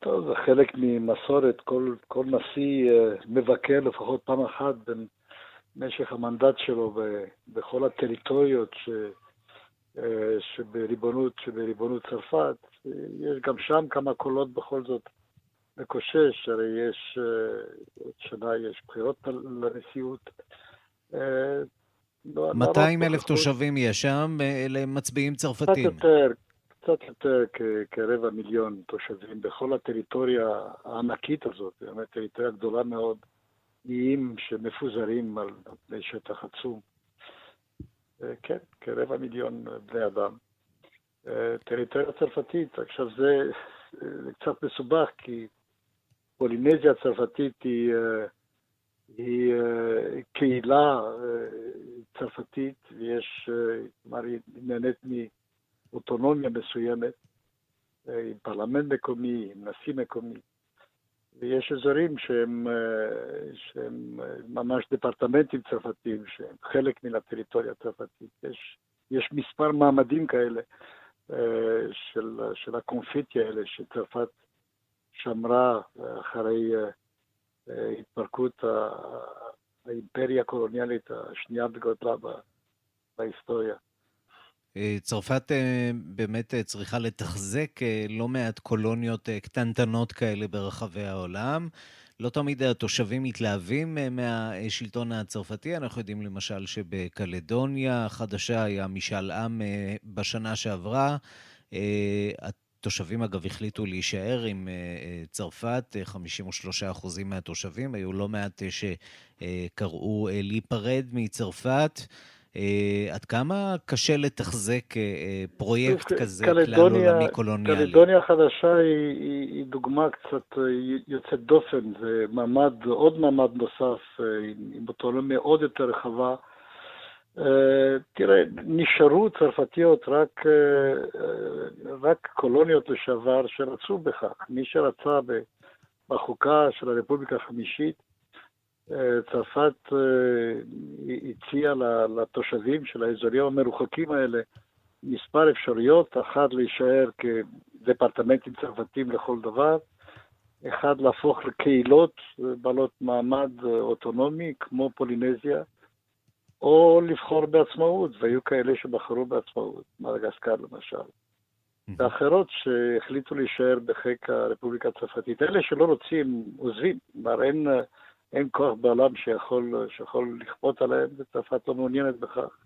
טוב, זה חלק ממסורת. כל, כל נשיא אה, מבקר לפחות פעם אחת במשך המנדט שלו בכל הטריטוריות ש, שבריבונות, שבריבונות צרפת. יש גם שם כמה קולות בכל זאת מקושש, הרי יש, עוד שנה יש בחירות לנשיאות. 200 אלף תושבים יש שם, אלה מצביעים צרפתים. קצת יותר, קצת יותר כרבע מיליון תושבים בכל הטריטוריה הענקית הזאת, באמת טריטוריה גדולה מאוד, איים שמפוזרים על פני שטח עצום. כן, כרבע מיליון בני אדם. טריטוריה צרפתית, עכשיו זה, זה קצת מסובך, כי פולינזיה הצרפתית היא, היא קהילה צרפתית, ויש, כלומר, היא נהנית מאוטונומיה מסוימת, עם פרלמנט מקומי, עם נשיא מקומי. ויש אזורים שהם, שהם ממש דפרטמנטים צרפתיים, שהם חלק מן הטריטוריה הצרפתית. יש, יש מספר מעמדים כאלה של, של הקונפיטיה האלה שצרפת שמרה אחרי התפרקות האימפריה הקולוניאלית השנייה בגודלה בהיסטוריה. אה, צרפת אה, באמת אה, צריכה לתחזק לא מעט קולוניות קטנטנות כאלה ברחבי העולם. לא תמיד התושבים מתלהבים מהשלטון הצרפתי. אנחנו יודעים למשל שבקלדוניה החדשה היה משאל עם בשנה שעברה. התושבים אגב החליטו להישאר עם צרפת, 53% מהתושבים. היו לא מעט שקראו להיפרד מצרפת. עד כמה קשה לתחזק פרויקט כזה כלל עולמי קולוניאלי? קלדוניה החדשה היא, היא, היא דוגמה קצת יוצאת דופן, זה מעמד, עוד מעמד נוסף עם אוטונומיה עוד יותר רחבה. Uh, תראה, נשארו צרפתיות רק, uh, רק קולוניות לשעבר שרצו בכך. מי שרצה בחוקה של הרפובליקה החמישית, צרפת אה, הציעה לתושבים של האזורים המרוחקים האלה מספר אפשרויות, אחת להישאר כדפרטמנטים צרפתיים לכל דבר, אחד להפוך לקהילות בעלות מעמד אוטונומי כמו פולינזיה, או לבחור בעצמאות, והיו כאלה שבחרו בעצמאות, מרגסקר למשל. ואחרות שהחליטו להישאר בחיק הרפובליקה הצרפתית. אלה שלא רוצים עוזבים, כלומר אין... אין כוח בעולם שיכול, שיכול לכפות עליהם, וצרפת לא מעוניינת בכך.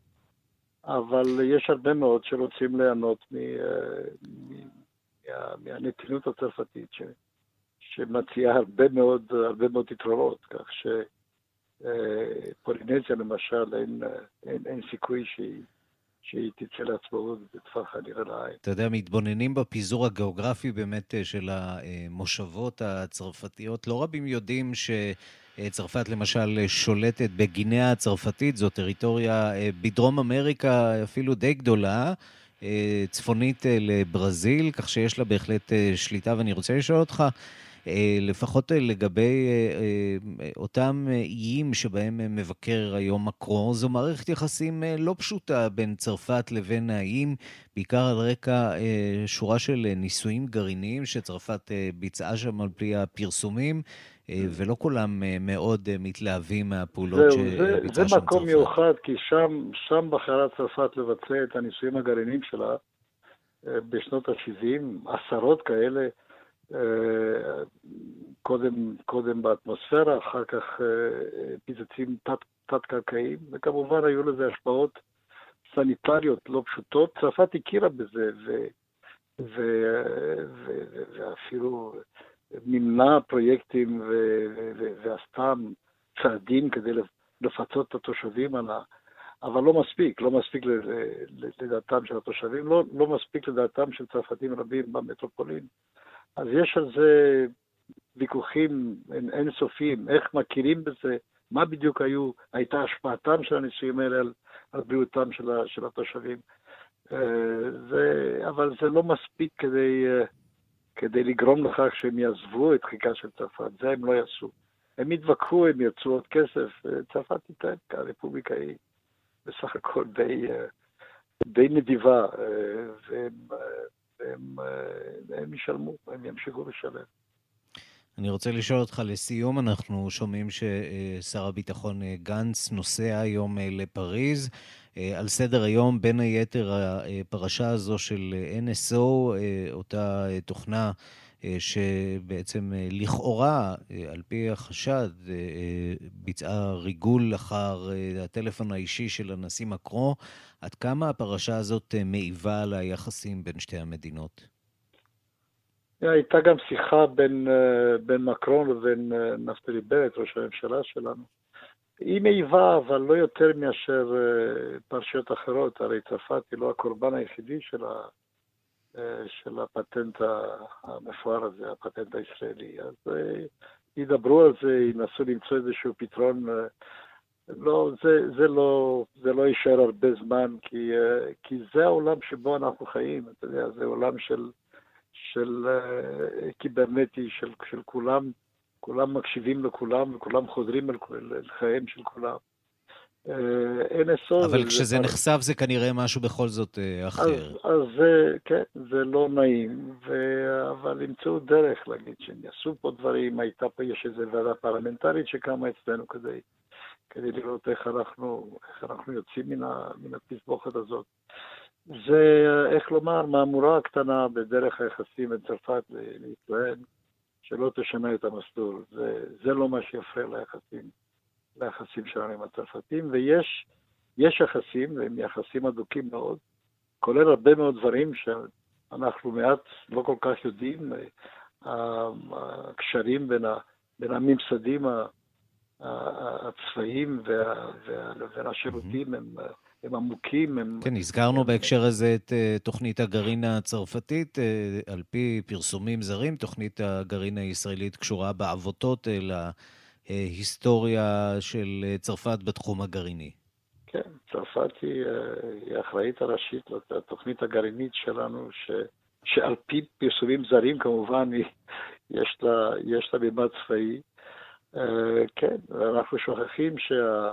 אבל יש הרבה מאוד שרוצים ליהנות מ, אה, מ, מה, מהנתינות הצרפתית, ש, שמציעה הרבה מאוד, הרבה מאוד יתרונות, כך שפולינזיה אה, למשל, אין, אין, אין סיכוי שהיא... שהיא תצא לעצמאות בטווח הנראה לעין. אתה יודע, מתבוננים בפיזור הגיאוגרפי באמת אה, של המושבות הצרפתיות. לא רבים יודעים ש... צרפת למשל שולטת בגינאה הצרפתית, זו טריטוריה אה, בדרום אמריקה אפילו די גדולה, אה, צפונית אה, לברזיל, כך שיש לה בהחלט שליטה, ואני רוצה לשאול אותך, לפחות לגבי אותם איים שבהם מבקר היום מקרו, זו מערכת יחסים לא פשוטה בין צרפת לבין האיים, בעיקר על רקע שורה של ניסויים גרעיניים שצרפת ביצעה שם על פי הפרסומים. אה, ולא כולם אה, מאוד אה, מתלהבים מהפעולות שביצעה שם צרפת. זה מקום מיוחד, כי שם, שם בחרה צרפת לבצע את הניסויים הגרעיניים שלה בשנות ה-70, עשרות כאלה, קודם, קודם באטמוספירה, אחר כך פיצוצים תת, תת-קרקעיים, וכמובן היו לזה השפעות סניטריות לא פשוטות. צרפת הכירה בזה, ו, ו, ו, ו, ואפילו מימנה פרויקטים ועשתה צעדים כדי לפצות את התושבים על ה... אבל לא מספיק, לא מספיק לדעתם של התושבים, לא, לא מספיק לדעתם של צרפתים רבים במטרופולין. אז יש על זה ויכוחים אינסופיים, איך מכירים בזה, מה בדיוק היו, הייתה השפעתם של הניסויים האלה על, על בריאותם של, של התושבים. אה, זה, אבל זה לא מספיק כדי אה, כדי לגרום לכך שהם יעזבו את חיקה של צרפת. זה הם לא יעשו. הם יתווכחו, הם ירצו עוד כסף, צרפת תיתן, כי הרפובליקה היא בסך הכל די, די נדיבה, והם, והם, והם ישלמו, הם ימשיכו לשלם. אני רוצה לשאול אותך לסיום, אנחנו שומעים ששר הביטחון גנץ נוסע היום לפריז. על סדר היום, בין היתר, הפרשה הזו של NSO, אותה תוכנה שבעצם לכאורה, על פי החשד, ביצעה ריגול אחר הטלפון האישי של הנשיא מקרו. עד כמה הפרשה הזאת מעיבה על היחסים בין שתי המדינות? הייתה גם שיחה בין, בין מקרון לבין נפתלי בנט, ראש הממשלה שלנו. היא מעיבה, אבל לא יותר מאשר פרשיות אחרות. הרי צרפת היא לא הקורבן היחידי של, ה, של הפטנט המפואר הזה, הפטנט הישראלי. אז ידברו על זה, ינסו למצוא איזשהו פתרון. לא, זה, זה לא, זה לא יישאר הרבה זמן, כי, כי זה העולם שבו אנחנו חיים, אתה יודע, זה עולם של, של קיברנטי, של, של כולם. כולם מקשיבים לכולם וכולם חודרים אל חייהם של כולם. אין אסון. אבל כשזה זה נחשף זה כנראה משהו בכל זאת אחר. אז, אז זה, כן, זה לא נעים, ו... אבל ימצאו דרך להגיד שהם יעשו פה דברים, הייתה פה, יש איזו ועדה פרלמנטרית שקמה אצלנו כדי, כדי לראות איך אנחנו, איך אנחנו יוצאים מן, ה, מן התסבוכת הזאת. זה, איך לומר, מהמורה קטנה בדרך היחסים בין צרפת לישראל. שלא תשנה את המסלול. זה, זה לא מה שיפריע ליחסים, ליחסים שלנו עם הצרפתים, ויש יש יחסים, והם יחסים הדוקים מאוד, כולל הרבה מאוד דברים שאנחנו מעט לא כל כך יודעים, הקשרים בין, ה, בין הממסדים הצבאיים וה, וה, ובין השירותים הם... הם עמוקים, הם... כן, הזכרנו בהקשר הזה את uh, תוכנית הגרעין הצרפתית. על פי פרסומים זרים, תוכנית הגרעין הישראלית קשורה בעבותות uh, להיסטוריה של uh, צרפת בתחום הגרעיני. כן, צרפת היא, uh, היא האחראית הראשית לתוכנית הגרעינית שלנו, ש, שעל פי פרסומים זרים כמובן, היא, יש לה, מימד צבאי. כן, אנחנו שוכחים שה...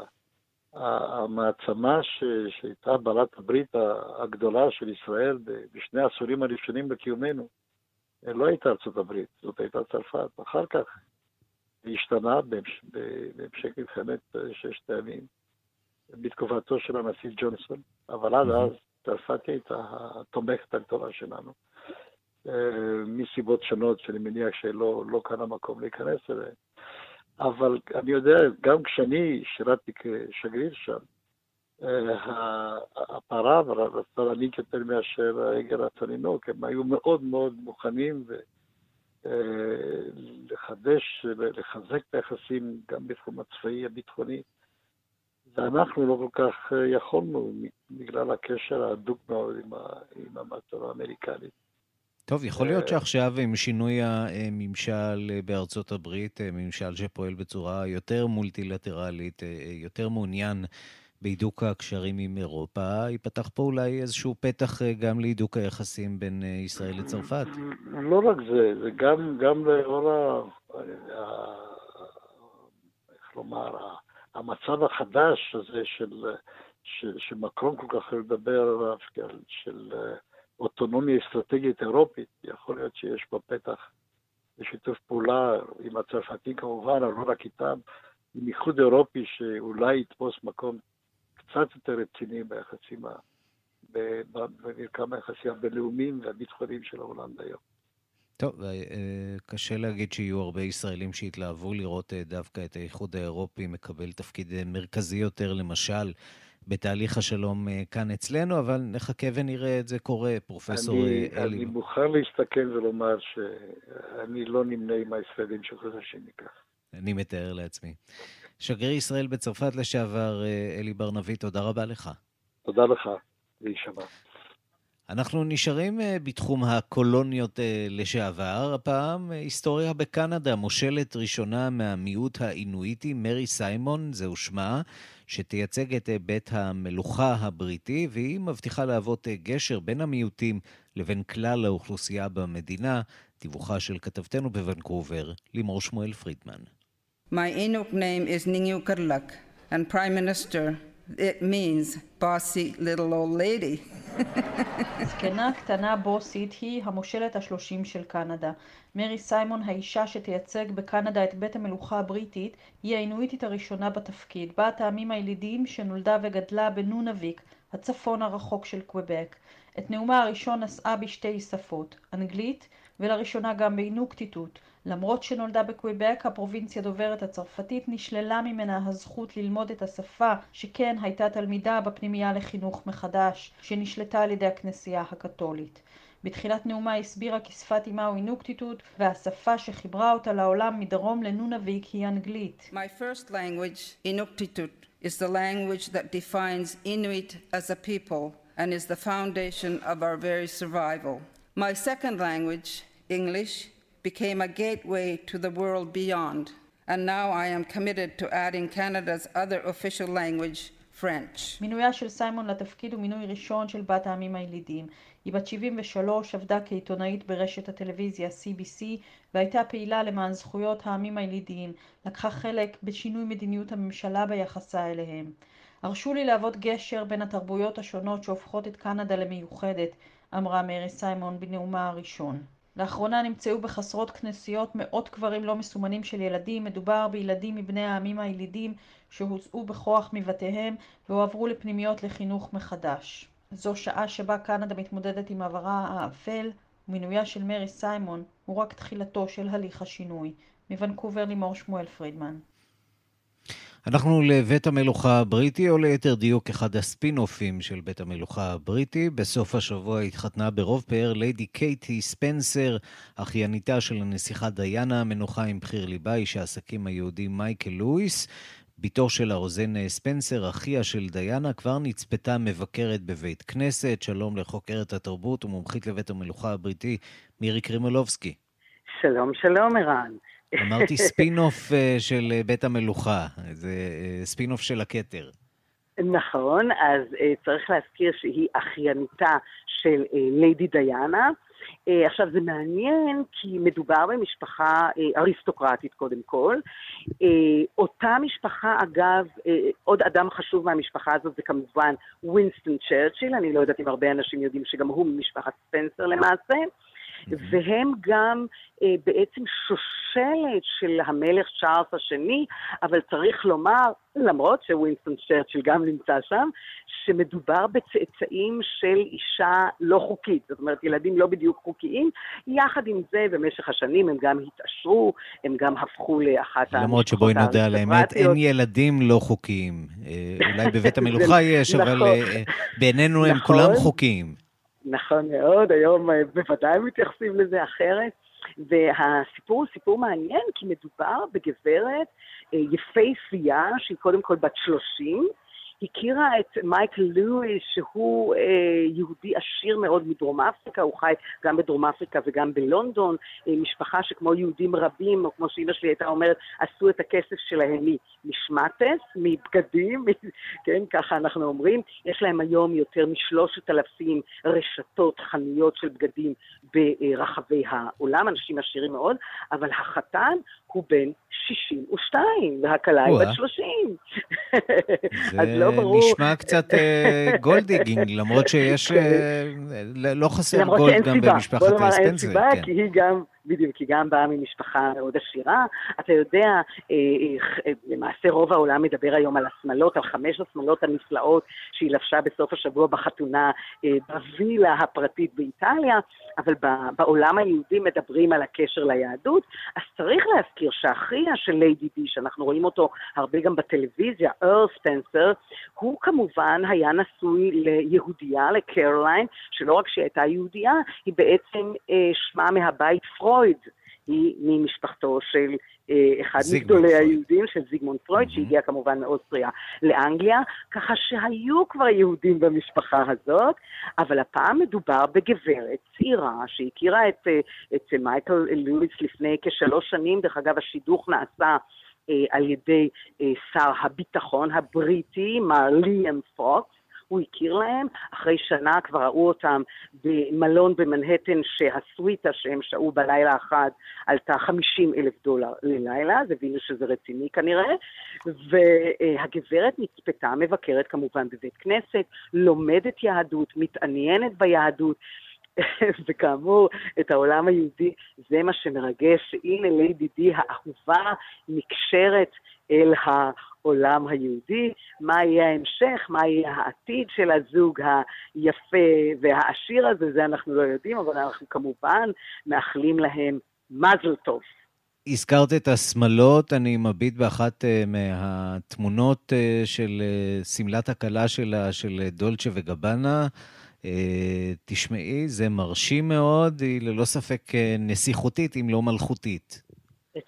המעצמה ש... שהייתה בעלת הברית הגדולה של ישראל בשני העשורים הראשונים לקיומנו, לא הייתה ארצות הברית, זאת הייתה צרפת. אחר כך השתנה בהמשך מלחמת ששת הימים, בתקופתו של הנשיא ג'ונסון, אבל עד אז צרפת הייתה התומכת הגדולה שלנו, אה, מסיבות שונות שאני מניח שלא לא כאן המקום להיכנס אליהן. אבל אני יודע, גם כשאני שירתתי כשגריר שם, אה, הפרה רצתה להעניק יותר מאשר העגל רצה לנהוג, הם היו מאוד מאוד מוכנים אה, לחדש, לחזק את היחסים גם בתחום הצבאי הביטחוני, ואנחנו לא כל כך יכולנו בגלל הקשר ההדוק מאוד עם המעצמה האמריקנית. טוב, יכול להיות שעכשיו עם שינוי הממשל בארצות הברית, ממשל שפועל בצורה יותר מולטילטרלית, יותר מעוניין בהידוק הקשרים עם אירופה, ייפתח פה אולי איזשהו פתח גם להידוק היחסים בין ישראל לצרפת. לא רק זה, זה גם, גם לאור ה... איך לומר, המצב החדש הזה של, של, שמקרון כל כך לדבר עליו, של... אוטונומיה אסטרטגית אירופית, יכול להיות שיש פה פתח לשיתוף פעולה עם הצרפתים כמובן, אבל לא רק איתם, עם איחוד אירופי שאולי יתפוס מקום קצת יותר רציני ביחסים, במרקם היחסים הבינלאומיים והביטחוניים של העולם היום. טוב, אה, קשה להגיד שיהיו הרבה ישראלים שיתלהבו לראות אה, דווקא את האיחוד האירופי מקבל תפקיד אה, מרכזי יותר, למשל, בתהליך השלום אה, כאן אצלנו, אבל נחכה ונראה את זה קורה, פרופסור אני, אה, אלי. אני מוכן להסתכל ולומר שאני לא נמנה עם הישראלים שחוששים מכך. אני מתאר לעצמי. שגריר ישראל בצרפת לשעבר, אה, אלי בר-נביא, תודה רבה לך. תודה לך, להישמע. אנחנו נשארים בתחום הקולוניות לשעבר, הפעם היסטוריה בקנדה, מושלת ראשונה מהמיעוט האינואיטי, מרי סיימון, זהו שמה. שתייצג את בית המלוכה הבריטי, והיא מבטיחה להוות גשר בין המיעוטים לבין כלל האוכלוסייה במדינה. דיווחה של כתבתנו בוונקובר, לימור שמואל פרידמן. My Inuk name is Ningyu Karlak, and Prime Minister, it means bossy little old lady. זקנה קטנה בוסית היא המושלת השלושים של קנדה. מרי סיימון, האישה שתייצג בקנדה את בית המלוכה הבריטית, היא האינואיטית הראשונה בתפקיד, בת העמים הילידים שנולדה וגדלה בנונביק, הצפון הרחוק של קוויבק. את נאומה הראשון נשאה בשתי שפות, אנגלית ולראשונה גם באינוקטיטוט. למרות שנולדה בקוויבק, הפרובינציה דוברת הצרפתית נשללה ממנה הזכות ללמוד את השפה, שכן הייתה תלמידה בפנימייה לחינוך מחדש, שנשלטה על ידי הכנסייה הקתולית. בתחילת נאומה הסבירה כי שפת אמה הוא אינוקטיטוט, והשפה שחיברה אותה לעולם מדרום לנונביק היא אנגלית. My first language, Inuktitut, is the language that defines Inuit as a people and is the foundation of our very survival. My second language, English, became a gateway to the world beyond, and now I am committed to adding Canada's other official language, French. מינויה של סיימון לתפקיד הוא מינוי ראשון של בת העמים הילידים. היא בת 73, עבדה כעיתונאית ברשת הטלוויזיה CBC והייתה פעילה למען זכויות העמים הילידיים. לקחה חלק בשינוי מדיניות הממשלה ביחסה אליהם. הרשו לי להוות גשר בין התרבויות השונות שהופכות את קנדה למיוחדת, אמרה מרי סיימון בנאומה הראשון. לאחרונה נמצאו בחסרות כנסיות מאות קברים לא מסומנים של ילדים, מדובר בילדים מבני העמים הילידים שהוצאו בכוח מבתיהם והועברו לפנימיות לחינוך מחדש. זו שעה שבה קנדה מתמודדת עם עברה האפל, ומינויה של מרי סיימון הוא רק תחילתו של הליך השינוי. מוונקובר לימור שמואל פרידמן. אנחנו לבית המלוכה הבריטי, או ליתר דיוק אחד הספין-אופים של בית המלוכה הבריטי. בסוף השבוע התחתנה ברוב פאר ליידי קייטי ספנסר, אחייניתה של הנסיכה דיאנה המנוחה עם בחיר ליבה, איש העסקים היהודי מייקל לואיס. בתו של הרוזן ספנסר, אחיה של דיאנה, כבר נצפתה מבקרת בבית כנסת. שלום לחוקרת התרבות ומומחית לבית המלוכה הבריטי, מירי קרימולובסקי. שלום, שלום, ערן. אמרתי ספין-אוף אה, של אה, בית המלוכה, זה אה, ספין-אוף של הכתר. נכון, אז צריך להזכיר שהיא אחייניתה של ליידי דיאנה. עכשיו, זה מעניין כי מדובר במשפחה אריסטוקרטית קודם כל. אותה משפחה, אגב, עוד אדם חשוב מהמשפחה הזאת זה כמובן ווינסטון צ'רצ'יל, אני לא יודעת אם הרבה אנשים יודעים שגם הוא ממשפחת ספנסר למעשה. והם גם אה, בעצם שושלת של המלך צ'ארלס השני, אבל צריך לומר, למרות שווינסטון צ'רצ'יל גם נמצא שם, שמדובר בצאצאים של אישה לא חוקית, זאת אומרת, ילדים לא בדיוק חוקיים. יחד עם זה, במשך השנים הם גם התעשרו, הם גם הפכו לאחת המשפחות למרות שבואי נודה על האמת, אין ילדים לא חוקיים. אה, אולי בבית המלוכה יש, אבל נכון. אה, בעינינו הם כולם נכון. חוקיים. נכון מאוד, היום אה, בוודאי מתייחסים לזה אחרת. והסיפור הוא סיפור מעניין, כי מדובר בגברת אה, יפהפייה, שהיא קודם כל בת 30, הכירה את מייקל לואיס, שהוא אה, יהודי עשיר מאוד מדרום אפריקה, הוא חי גם בדרום אפריקה וגם בלונדון, אה, משפחה שכמו יהודים רבים, או כמו שאימא שלי הייתה אומרת, עשו את הכסף שלהם משמטס, מבגדים, כן, ככה אנחנו אומרים. יש להם היום יותר משלושת אלפים רשתות, חנויות של בגדים ברחבי העולם, אנשים עשירים מאוד, אבל החתן הוא בן 62, והכלה היא בת 30. זה לא ברור. נשמע קצת אה, גולדיגינג, למרות שיש, אה, לא חסר גולד גם במשפחת ספנסר. בוא נאמר, אין סיבה, כן. כי היא גם... בדיוק, היא גם באה ממשפחה מאוד עשירה. אתה יודע, אה, אה, למעשה רוב העולם מדבר היום על השמלות, על חמש השמלות הנפלאות שהיא לבשה בסוף השבוע בחתונה אה, בווילה הפרטית באיטליה, אבל בעולם היהודי מדברים על הקשר ליהדות. אז צריך להזכיר שאחיה של ליידי די, שאנחנו רואים אותו הרבה גם בטלוויזיה, ארל ספנסר, הוא כמובן היה נשוי ליהודייה, לקרוליין, שלא רק שהיא הייתה יהודייה, היא בעצם שמה מהבית פרויד. פרויד היא ממשפחתו של אה, אחד מגדולי פרויד. היהודים, של זיגמונד פרויד, mm-hmm. שהגיע כמובן מאוסטריה לאנגליה, ככה שהיו כבר יהודים במשפחה הזאת, אבל הפעם מדובר בגברת צעירה שהכירה את, אה, את מייקל לואיס לפני כשלוש שנים, דרך אגב השידוך נעשה אה, על ידי אה, שר הביטחון הבריטי, מר ליאם פוקס, הוא הכיר להם, אחרי שנה כבר ראו אותם במלון במנהטן שהסוויטה שהם שהו בלילה אחד עלתה 50 אלף דולר ללילה, אז הבינו שזה רציני כנראה, והגברת נצפתה, מבקרת כמובן בבית כנסת, לומדת יהדות, מתעניינת ביהדות, וכאמור, את העולם היהודי, זה מה שמרגש. הנה ליידי די האהובה נקשרת אל העולם היהודי, מה יהיה ההמשך, מה יהיה העתיד של הזוג היפה והעשיר הזה, זה אנחנו לא יודעים, אבל אנחנו כמובן מאחלים להם מזל טוב. הזכרת את השמלות, אני מביט באחת uh, מהתמונות uh, של uh, שמלת הכלה שלה, של דולצ'ה וגבנה. Uh, תשמעי, זה מרשים מאוד, היא ללא ספק uh, נסיכותית, אם לא מלכותית.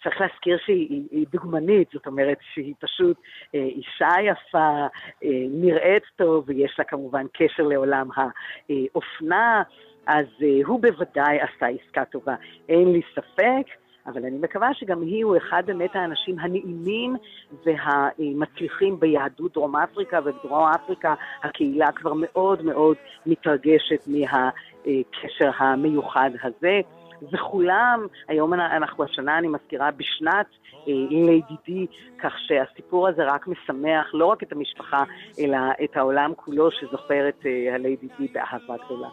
צריך להזכיר שהיא דוגמנית, זאת אומרת שהיא פשוט אה, אישה יפה, אה, נראית טוב, ויש לה כמובן קשר לעולם האופנה, אז אה, הוא בוודאי עשה עסקה טובה, אין לי ספק. אבל אני מקווה שגם היא הוא אחד באמת האנשים הנעימים והמצליחים ביהדות דרום אפריקה, ובדרום אפריקה הקהילה כבר מאוד מאוד מתרגשת מהקשר המיוחד הזה. וכולם, היום אנחנו השנה, אני מזכירה, בשנת אה, לידידי, כך שהסיפור הזה רק משמח לא רק את המשפחה, אלא את העולם כולו שזוכר את אה, הלידידי באהבה גדולה.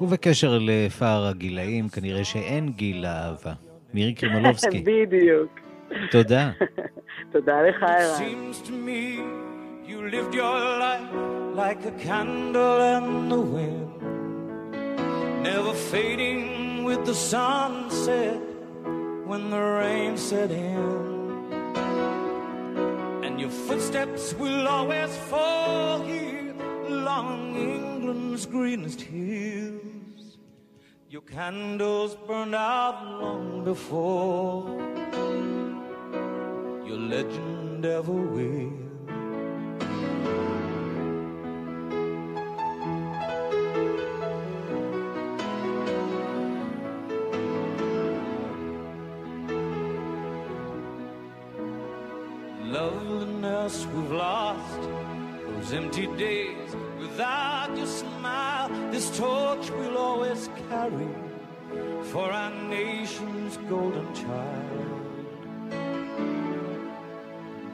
ובקשר לפער הגילאים, כנראה שאין גיל לאהבה. מירי קרימלובסקי. בדיוק. תודה. תודה לך, ערן. You lived your life like a candle in the wind, never fading with the sunset when the rain set in. And your footsteps will always fall here along England's greenest hills. Your candles burned out long before your legend ever will. Loveliness we've lost, those empty days without your smile, this torch will always carry for our nation's golden child.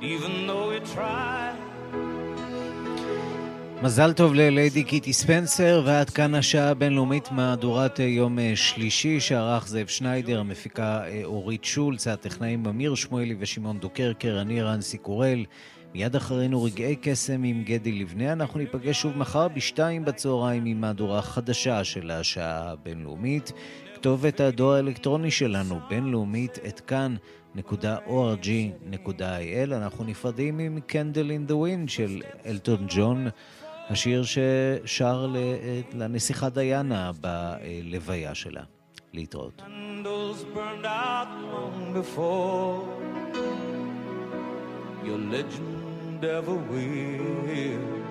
Even though we try מזל טוב לליידי קיטי ספנסר, ועד כאן השעה הבינלאומית מהדורת יום שלישי, שערך זאב שניידר, המפיקה אורית שולץ, הטכנאים אמיר שמואלי ושמעון דוקרקר, אני רנסי קורל. מיד אחרינו רגעי קסם עם גדי לבנה. אנחנו ניפגש שוב מחר בשתיים בצהריים עם מהדורה חדשה של השעה הבינלאומית. כתובת הדואר האלקטרוני שלנו, בינלאומית, at כאן.org.il. אנחנו נפרדים עם Candle in the Wind של אלטון ג'ון, השיר ששר לנסיכה דיאנה בלוויה שלה. להתראות. Your legend ever will.